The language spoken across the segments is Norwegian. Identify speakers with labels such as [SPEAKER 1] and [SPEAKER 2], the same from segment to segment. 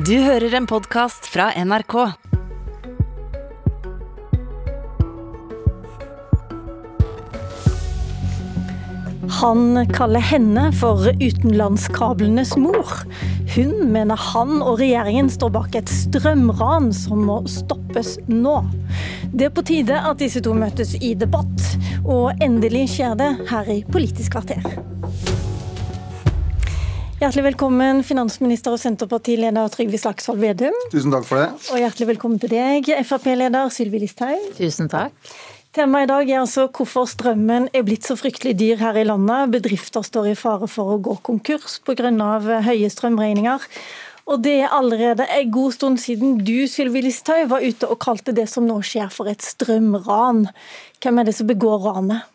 [SPEAKER 1] Du hører en podkast fra NRK.
[SPEAKER 2] Han kaller henne for utenlandskablenes mor. Hun mener han og regjeringen står bak et strømran som må stoppes nå. Det er på tide at disse to møtes i debatt, og endelig skjer det her i Politisk kvarter. Hjertelig velkommen, finansminister og Senterpartileder Trygve Slagsvold Vedum.
[SPEAKER 3] Tusen takk for det.
[SPEAKER 2] Og hjertelig velkommen til deg, Frp-leder Sylvi Listhaug.
[SPEAKER 4] Tusen takk.
[SPEAKER 2] Temaet i dag er altså hvorfor strømmen er blitt så fryktelig dyr her i landet. Bedrifter står i fare for å gå konkurs pga. høye strømregninger. Og det er allerede en god stund siden du Sylvi Listhaug, var ute og kalte det som nå skjer for et strømran. Hvem er det som begår ranet?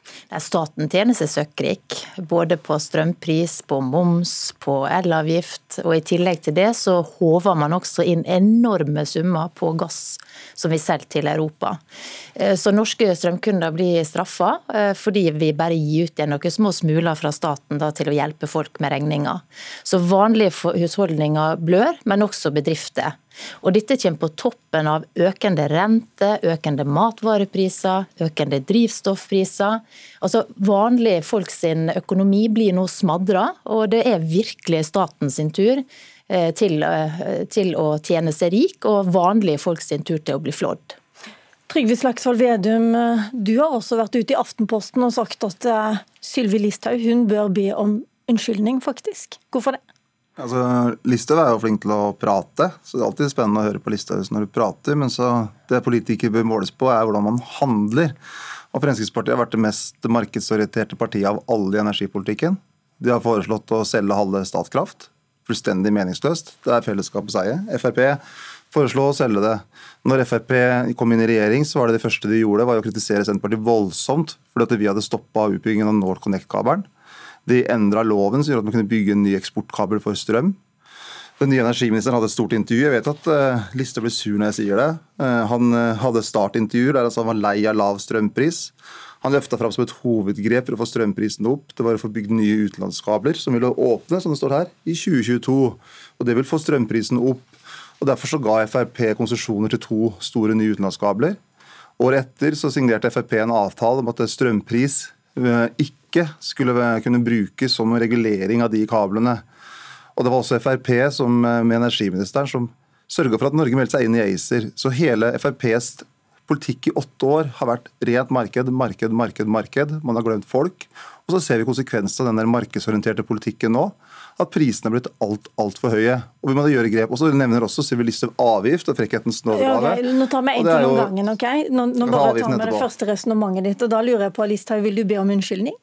[SPEAKER 4] Staten tjener seg søkkrik, både på strømpris, på moms, på elavgift. Og i tillegg til det så håver man også inn enorme summer på gass som vi selger til Europa. Eh, så norske strømkunder blir straffa eh, fordi vi bare gir ut igjen noen små smuler fra staten da, til å hjelpe folk med regninger. Så vanlige husholdninger blør, men også bedrifter. Og dette kommer på toppen av økende rente, økende matvarepriser, økende drivstoffpriser. Altså Vanlige folk sin økonomi blir nå smadra, og det er virkelig staten sin tur eh, til, eh, til å tjene seg rik, og vanlige folk sin tur til å bli flådd.
[SPEAKER 2] Trygve Slagsvold Vedum, eh, du har også vært ute i Aftenposten og sagt at Sylvi Listhaug bør be om unnskyldning, faktisk. Hvorfor det?
[SPEAKER 3] Altså, Listhaug er jo flink til å prate, så det er alltid spennende å høre på Listhaug når du prater. Men så det politikere bør måles på, er hvordan man handler. Og Fremskrittspartiet har vært det mest markedsorienterte partiet av alle i energipolitikken. De har foreslått å selge halve Statkraft. Fullstendig meningsløst. Det er fellesskapets eie. Frp foreslo å selge det. Når Frp kom inn i regjering, så var det det første de gjorde, var å kritisere Senterpartiet voldsomt fordi at vi hadde stoppa utbyggingen av NorthConnect-kabelen. De endra loven som gjorde at man kunne bygge en ny eksportkabel for strøm. Den nye energiministeren hadde et stort intervju. Jeg vet at uh, Liste blir sur når jeg sier det. Uh, han uh, hadde startintervju der han var lei av lav strømpris. Han løfta fram som et hovedgrep for å få strømprisen opp. Det var å få bygd nye utenlandskabler som ville åpne, som det står her, i 2022. Og Det vil få strømprisen opp. Og Derfor så ga Frp konsesjoner til to store nye utenlandskabler. Året etter så signerte Frp en avtale om at strømpris ikke ikke skulle kunne brukes som regulering av de kablene. Og Det var også Frp som, eh, med energiministeren som sørga for at Norge meldte seg inn i ACER. Så hele FrPs politikk i åtte år har vært rent marked, marked, marked. marked. Man har glemt folk. Og så ser vi konsekvensen av den markedsorienterte politikken nå at prisene er blitt alt, altfor høye. Og vi må gjøre grep. Og så nevner også Sylvi Listhaug avgift og frekkhetens nådegave.
[SPEAKER 2] Ja. Nå tar vi én ting om gangen. ok? Nå, nå bare tar vi det første resonnementet ditt. og Da lurer jeg på, Listhaug, vil du be om unnskyldning?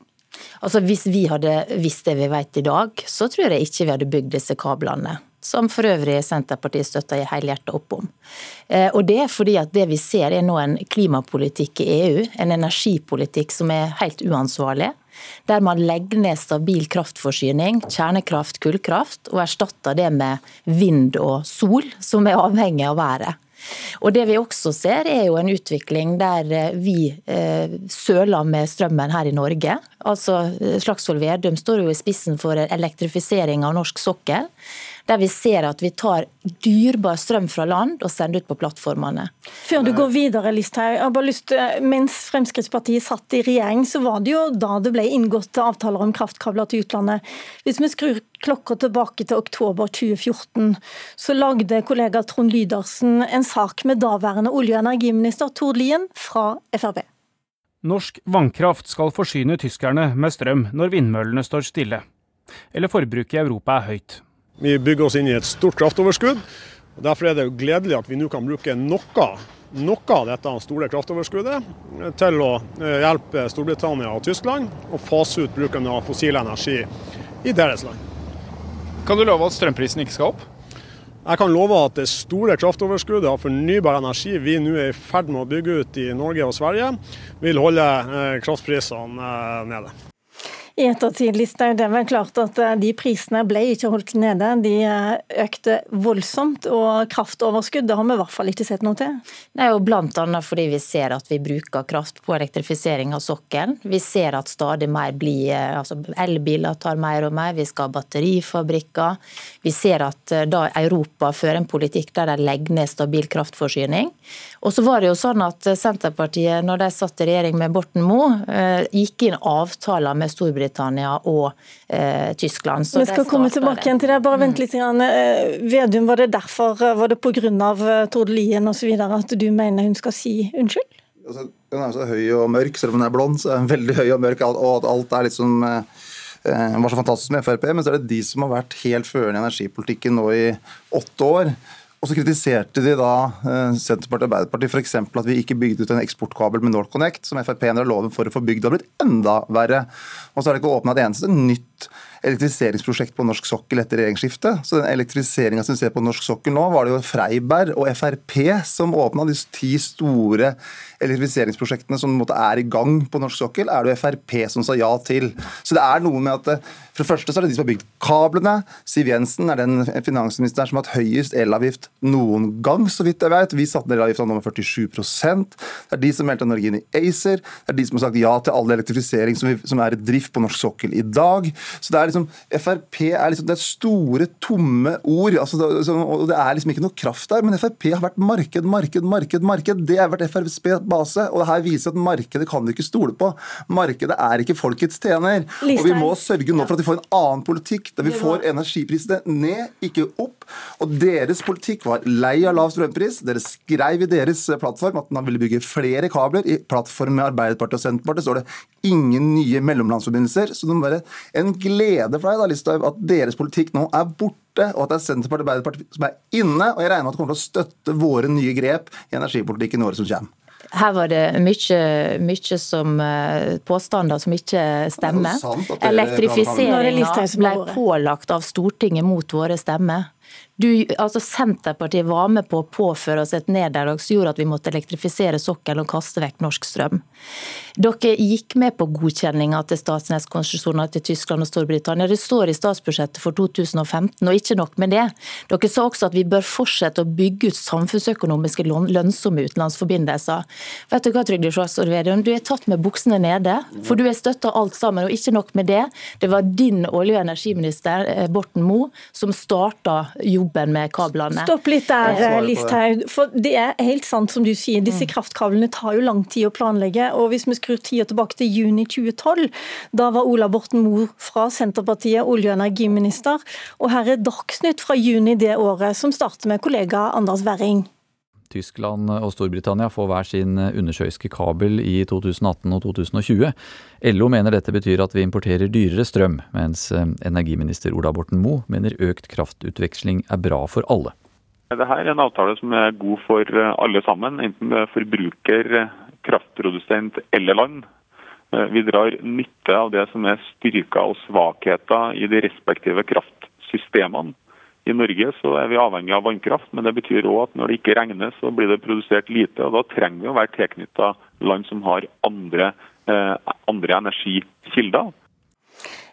[SPEAKER 4] Altså Hvis vi hadde visst det vi vet i dag, så tror jeg ikke vi hadde bygd disse kablene. Som for øvrig Senterpartiet støtter helhjertet opp om. Eh, og Det er fordi at det vi ser er nå en klimapolitikk i EU, en energipolitikk som er helt uansvarlig. Der man legger ned stabil kraftforsyning, kjernekraft, kullkraft, og erstatter det med vind og sol, som er avhengig av været. Og Det vi også ser, er jo en utvikling der eh, vi eh, søler med strømmen her i Norge. Altså, Slagsvold Vedum står jo i spissen for elektrifisering av norsk sokkel der vi ser at vi tar dyrebar strøm fra land og sender ut på plattformene.
[SPEAKER 2] Før du går videre, Listhaug. Jeg har bare lyst Mens Fremskrittspartiet satt i regjering, så var det jo da det ble inngått avtaler om kraftkabler til utlandet. Hvis vi skrur klokka tilbake til oktober 2014, så lagde kollega Trond Lydersen en sak med daværende olje- og energiminister Tord Lien fra Frp.
[SPEAKER 5] Norsk vannkraft skal forsyne tyskerne med strøm når vindmøllene står stille. Eller forbruket i Europa er høyt.
[SPEAKER 6] Vi bygger oss inn i et stort kraftoverskudd. og Derfor er det gledelig at vi nå kan bruke noe, noe av dette store kraftoverskuddet til å eh, hjelpe Storbritannia og Tyskland å fase ut bruken av fossil energi i deres land.
[SPEAKER 5] Kan du love at strømprisen ikke skal opp?
[SPEAKER 6] Jeg kan love at det store kraftoverskuddet av fornybar energi vi nå er i ferd med å bygge ut i Norge og Sverige, vil holde eh, kraftprisene eh, nede.
[SPEAKER 2] I ettertid Listhaug, det er klart at eh, de prisene ble ikke holdt nede. De eh, økte voldsomt, og kraftoverskudd det har vi i hvert fall ikke sett noe til.
[SPEAKER 4] Det er jo bl.a. fordi vi ser at vi bruker kraft på elektrifisering av sokkelen. Vi ser at stadig mer blir eh, altså Elbiler tar mer og mer, vi skal ha batterifabrikker. Vi ser at da Europa fører en politikk der de legger ned stabil kraftforsyning. Og så var det jo sånn at Senterpartiet, når de satt i regjering med Borten Moe, gikk inn avtaler med Storbritannia Storbritannia og eh, Tyskland.
[SPEAKER 2] Så Vi skal komme tilbake igjen til det. Bare vent litt. Eh, Vedum, var det derfor, eh, var det pga. Eh, Tord Lien osv. at du mener hun skal si unnskyld?
[SPEAKER 3] Altså, hun er så høy og mørk, selv om hun er blond. så er hun veldig høy og mørk, og at alt er liksom eh, var så fantastisk med Frp, men så er det de som har vært helt førende i energipolitikken nå i åtte år. Og så kritiserte de da eh, Senterpartiet og Arbeiderpartiet f.eks. at vi ikke bygde ut en eksportkabel med NorthConnect, som Frp endra loven for å få bygd. Det har blitt enda verre. Og så er det ikke åpna et eneste nytt elektrifiseringsprosjekt på norsk sokkel etter regjeringsskiftet. Så den elektrifiseringa som vi ser på norsk sokkel nå, var det jo Freiberg og Frp som åpna de ti store elektrifiseringsprosjektene som er i gang på norsk sokkel, er det jo Frp som sa ja til. Så det er noe med at eh, for det første så er det de som har bygd kablene. Siv Jensen er den finansministeren som har hatt høyest elavgift noen gang, så vidt jeg vet. Vi satte ned elavgifta nå med 47 Det er de som meldte Norge inn i ACER. Det er de som har sagt ja til all elektrifisering som, som er i drift på norsk sokkel i dag. Så det er liksom, Frp er liksom det er store, tomme ord. Altså, det, og det er liksom ikke noe kraft der. Men Frp har vært marked, marked, marked. marked. Det har vært FrPs base. Og det her viser at markedet kan du ikke stole på. Markedet er ikke folkets tjener. Og vi må sørge nå for at vi får en annen politikk, der vi får energiprisene ned, ikke opp. Og deres politikk var lei av lav strømpris. Dere skrev i deres plattform at man ville bygge flere kabler. I plattformen med Arbeiderpartiet og Senterpartiet står det ingen nye mellomlandsforbindelser. Så det må være en glede for deg da, Listhaug, at deres politikk nå er borte og at det er Senterpartiet og Arbeiderpartiet som er inne. Og jeg regner med at de kommer til å støtte våre nye grep i energipolitikken i året som kommer.
[SPEAKER 4] Her var det mye, mye som eh, påstander som ikke stemmer. Elektrifiseringa ble pålagt av Stortinget mot våre stemmer. Du, altså Senterpartiet var med på å påføre oss et nederlag som gjorde at vi måtte elektrifisere sokkelen og kaste vekk norsk strøm. Dere gikk med på godkjenninga til Statnett-konsesjoner til Tyskland og Storbritannia. Det står i statsbudsjettet for 2015, og ikke nok med det. Dere sa også at vi bør fortsette å bygge ut samfunnsøkonomiske lønnsomme utenlandsforbindelser. Vet du hva, Trygve Slagsvold Vedum, du er tatt med buksene nede, for du er støtta alt sammen. Og ikke nok med det, det var din olje- og energiminister eh, Borten Moe som starta jobben med kablene.
[SPEAKER 2] Stopp litt der, Listhaug. For det er helt sant som du sier, disse mm. kraftkablene tar jo lang tid å planlegge. og hvis vi skrur tida tilbake til juni 2012, da var Ola Borten Moe fra Senterpartiet olje- og energiminister. Og her er Dagsnytt fra juni det året, som starter med kollega Anders Werring.
[SPEAKER 7] Tyskland og Storbritannia får hver sin undersjøiske kabel i 2018 og 2020. LO mener dette betyr at vi importerer dyrere strøm, mens energiminister Ola Borten Moe mener økt kraftutveksling er bra for alle.
[SPEAKER 8] Dette er en avtale som er god for alle sammen, enten det er forbruker, kraftprodusent eller land. Vi drar nytte av det som er styrker og svakheter i de respektive kraftsystemene. I Norge så er vi avhengig av vannkraft, men det betyr òg at når det ikke regner, så blir det produsert lite. og Da trenger vi å være tilknytta land som har andre, eh, andre energikilder.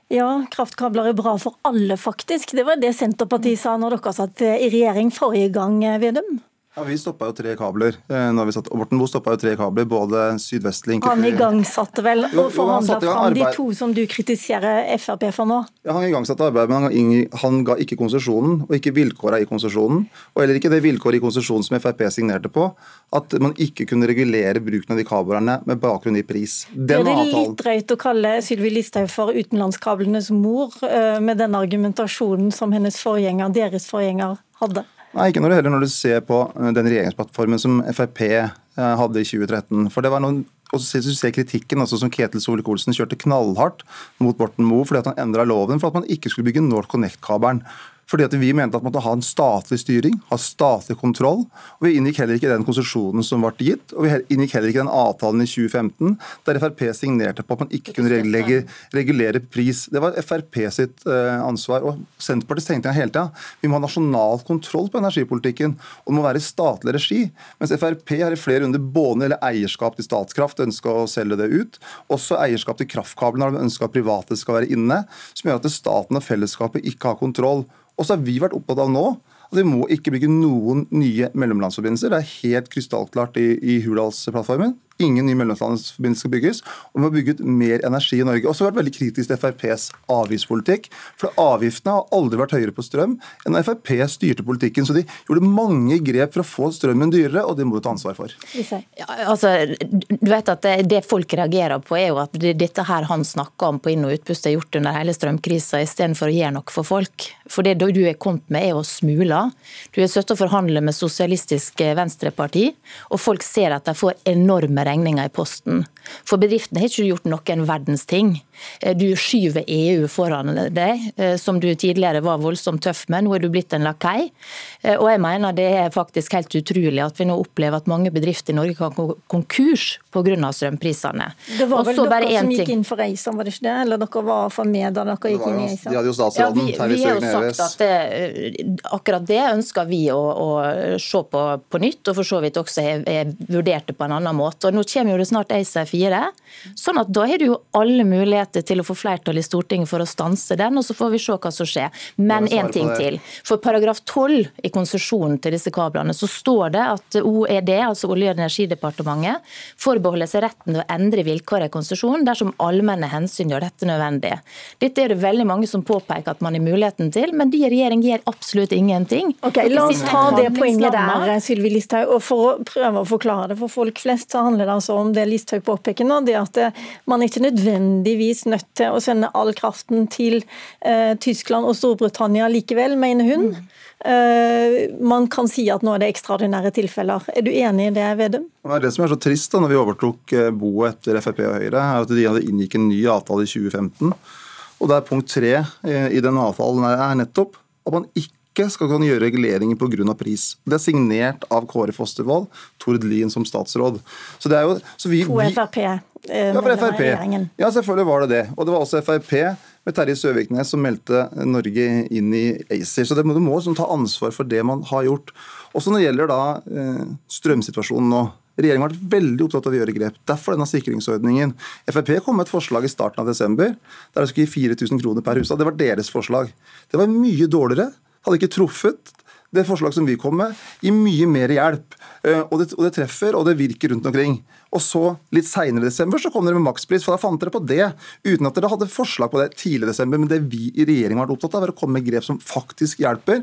[SPEAKER 2] Ja, kraftkabler er bra for alle, faktisk. Det var det Senterpartiet sa når dere satt i regjering forrige gang, Vedum?
[SPEAKER 3] Ja, Vi stoppa jo tre kabler. Eh, når vi satt, Borten Moe stoppa jo tre kabler, både sydvestlig
[SPEAKER 2] Han igangsatte vel og forhandla fram de to som du kritiserer Frp for nå?
[SPEAKER 3] Ja, Han igangsatte arbeidet, men han, han ga ikke konsesjonen, og ikke vilkåra i konsesjonen. Og heller ikke det vilkåret i konsesjonen som Frp signerte på, at man ikke kunne regulere bruken av de kablene med bakgrunn i pris.
[SPEAKER 2] Den er det avtalen... litt drøyt å kalle Sylvi Listhaug for utenlandskablenes mor, eh, med den argumentasjonen som hennes forgjenger, deres forgjenger, hadde?
[SPEAKER 3] Nei, ikke når det heller når du ser på eh, den regjeringsplattformen som Frp eh, hadde i 2013. For det var noen og så du ser kritikken altså som Ketil Solvik-Olsen kjørte knallhardt mot Borten Moe fordi at han endra loven for at man ikke skulle bygge NorthConnect-kabelen. Fordi at vi mente at man måtte ha en statlig styring, ha statlig kontroll. og Vi inngikk heller ikke den konsesjonen som ble gitt, og vi inngikk heller ikke den avtalen i 2015 der Frp signerte på at man ikke kunne regulere, regulere pris. Det var Frp sitt uh, ansvar. og Senterpartiet tenkte hele tida vi må ha nasjonal kontroll på energipolitikken, og det må være i statlig regi. Mens Frp har i flere runder både eller eierskap til Statkraft, ønska å selge det ut, også eierskap til kraftkablene har de ønska at private skal være inne, som gjør at staten og fellesskapet ikke har kontroll. Og så har vi vært opptatt av nå at vi må ikke bygge noen nye mellomlandsforbindelser. Det er helt krystallklart i, i Hurdalsplattformen. Ingen ny mellomlandsforbindelse skal bygges. Og vi må bygge ut mer energi i Norge. Og så har vært veldig kritisk til FrPs avgiftspolitikk. For avgiftene har aldri vært høyere på strøm enn da Frp styrte politikken. Så de gjorde mange grep for å få strømmen dyrere, og det må du ta ansvar for.
[SPEAKER 4] Ja, altså, du vet at det, det, folk reagerer på, er jo at dette her han snakker om på inn- og utpust, er gjort under hele strømkrisa, istedenfor å gjøre noe for folk. For det du er kommet med, er å smule. Du har sittet og forhandlet med Sosialistisk Venstreparti, og folk ser at de får enorme regninger i posten. For bedriftene har ikke gjort noen verdens ting. Eh, du skyver EU foran deg, eh, som du tidligere var voldsomt tøff med. Nå er du blitt en lakei. Eh, og jeg mener det er faktisk helt utrolig at vi nå opplever at mange bedrifter i Norge kan gå konkurs pga. strømprisene.
[SPEAKER 2] Det var vel dere som gikk inn for ACER, var det ikke det? Eller dere var for med da dere gikk inn i ACER?
[SPEAKER 3] De hadde jo statsråden,
[SPEAKER 4] ja, vi, vi har jo sagt at det, akkurat det ønsker vi å, å se på på nytt, og for så vidt også er, vurdert det på en annen måte. Og Nå kommer jo det snart ACER 4, sånn at da har du jo alle muligheter til å få flertall i Stortinget for å stanse den, og så får vi se hva som skjer. Men én ting til. For paragraf 12 i konsesjonen til disse kablene, så står det at OED, altså Olje- og energidepartementet, forbeholder seg retten til å endre vilkårene i konsesjonen dersom allmenne hensyn gjør dette nødvendig. Dette er det veldig mange som påpeker at man har muligheten til, men de i regjering gjør absolutt ingenting.
[SPEAKER 2] Ok, La oss ta det poenget der, Sylvi Listhaug. og For å prøve å forklare det for folk flest, så handler det altså om det Listhaug påpeker nå, det at man ikke nødvendigvis nødt til å sende all kraften til eh, Tyskland og Storbritannia likevel, mener hun. Mm. Eh, man kan si at nå er det ekstraordinære tilfeller. Er du enig i det, Vedum?
[SPEAKER 3] Det det som er så trist da når vi overtok eh, boet etter Frp og Høyre, er at de hadde inngikk en ny avtale i 2015. Og der punkt tre eh, i den avtalen er nettopp at man ikke skal kunne gjøre reguleringer pga. pris. Det er signert av Kåre Fostervold, Tord Lien som statsråd. Så det er jo, så vi,
[SPEAKER 2] to Frp.
[SPEAKER 3] Eh, ja, for Frp. Ja, selvfølgelig var det det. Og det var også Frp med Terje Søviknes som meldte Norge inn i ACER. Så det, du må sånn, ta ansvar for det man har gjort. Også når det gjelder da eh, strømsituasjonen nå. Regjeringen har vært veldig opptatt av å gjøre grep. Derfor denne sikringsordningen. Frp kom med et forslag i starten av desember der det skulle gi 4000 kroner per hus. Det var deres forslag. Det var mye dårligere. Hadde ikke truffet det forslaget som vi kom med, gir mye mer hjelp. Eh, og det, og det, treffer, og det virker rundt omkring. Og så, litt seinere i desember, så kom dere med makspris, for da fant dere på det. Uten at dere hadde forslag på det tidlig i desember. Men det vi i regjeringen har vært opptatt av, er å komme med grep som faktisk hjelper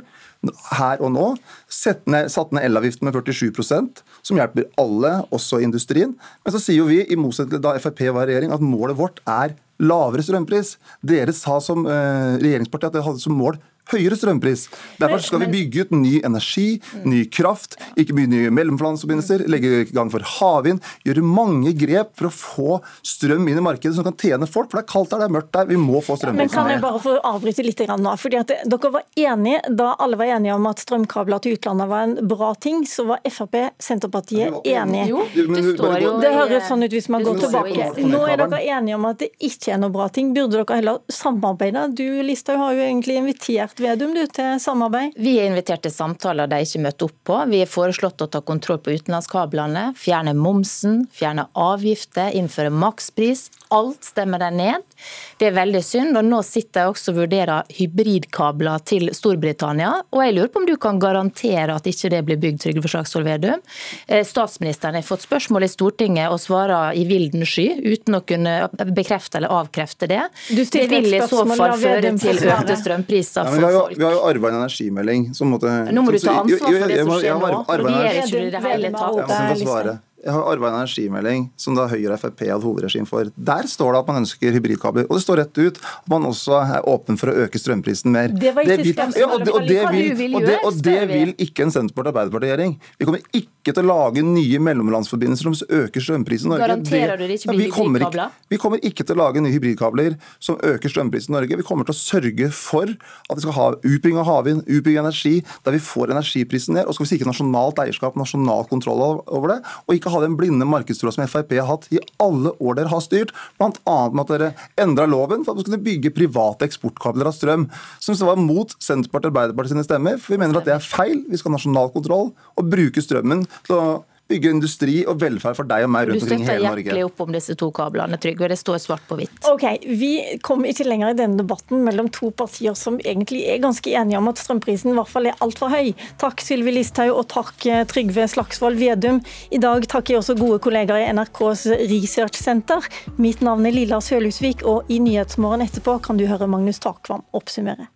[SPEAKER 3] her og nå. Satt ned, satt ned elavgiften med 47% som hjelper alle, også industrien. Men så sier jo vi, i motsetning til da Frp var i regjering, at målet vårt er lavere strømpris. Dere sa som uh, regjeringsparti at dere hadde som mål høyere strømpris. Derfor skal vi bygge ut ny energi, ny kraft, ikke mye nye mellomlandsforbindelser, legge i gang for havvind, gjøre mange grep for å få strøm inn i markedet som kan tjene folk. For det er kaldt der, det er mørkt der, vi må få strømprisen
[SPEAKER 2] ned. Men kan jeg bare få avbryte litt nå? fordi at Dere var enige, Da alle var enige om at strømkabler til utlandet var en bra ting, så var Frp, Senterpartiet enige. Jo, det, står jo det høres sånn ut hvis man går tilbake. Nå er dere enige om at det ikke er noe bra ting. Burde dere heller samarbeide? Du Listhaug har jo egentlig invitert invitert Vedum du, til samarbeid?
[SPEAKER 4] Vi er invitert til samtaler de ikke møtte opp på. Vi har foreslått å ta kontroll på utenlandskablene, fjerne momsen, fjerne avgifter, innføre makspris. Alt stemmer de ned. Det er veldig synd. og Nå sitter jeg også og vurderer hybridkabler til Storbritannia. Og jeg lurer på om du kan garantere at ikke det blir bygd, Trygve Slagsvold Vedum. Eh, statsministeren har fått spørsmål i Stortinget og svarer i vilden sky, uten å kunne bekrefte eller avkrefte det. Det vil i så fall føre til økte strømpriser for
[SPEAKER 3] folk. jo, vi har jo arva en energimelding som måtte
[SPEAKER 4] Nå må du ta ansvar for det som skjer nå. Nå regjerer ikke du det hele tatt.
[SPEAKER 3] Jeg har arva en energimelding som da Høyre og Frp hadde hovedregim for. Der står det at man ønsker hybridkabler. Og det står rett ut at man også er åpen for å øke strømprisen mer.
[SPEAKER 2] Det var ikke
[SPEAKER 3] vil, ja, og, det, og, det vil, og, det, og det vil ikke en Senterparti-Arbeiderparti-regjering. Vi kommer ikke til å lage nye mellomlandsforbindelser som øker strømprisen i Norge.
[SPEAKER 4] Garanterer du det ikke blir hybridkabler?
[SPEAKER 3] Vi kommer ikke til å lage nye hybridkabler som øker strømprisen i Norge. Vi kommer til å sørge for at vi skal ha utbygging av havvind, utbygging av energi, der vi får energiprisen ned. Og så skal vi sikre nasjonalt eierskap, nasjonal kontroll over det. Og ikke ha den blinde markedstroa som Frp har hatt i alle år dere har styrt. Bl.a. med at dere endra loven for at man skulle bygge private eksportkabler av strøm. Som var mot Senterpartiet og Arbeiderpartiet sine stemmer. For vi mener at det er feil. Vi skal ha nasjonal kontroll og bruke strømmen til å bygge industri og velferd for deg og meg
[SPEAKER 4] Du
[SPEAKER 3] rundt omkring i
[SPEAKER 4] støtter
[SPEAKER 3] hele Norge.
[SPEAKER 4] hjertelig opp om disse to kablene, Trygve. Det står svart på hvitt.
[SPEAKER 2] Ok, Vi kommer ikke lenger i denne debatten mellom to partier som egentlig er ganske enige om at strømprisen i hvert fall er altfor høy. Takk Sylvi Listhaug og takk eh, Trygve Slagsvold Vedum. I dag takker jeg også gode kollegaer i NRKs Research Center. Mitt navn er Lilla Sølhusvik, og i Nyhetsmorgen etterpå kan du høre Magnus Takvam oppsummere.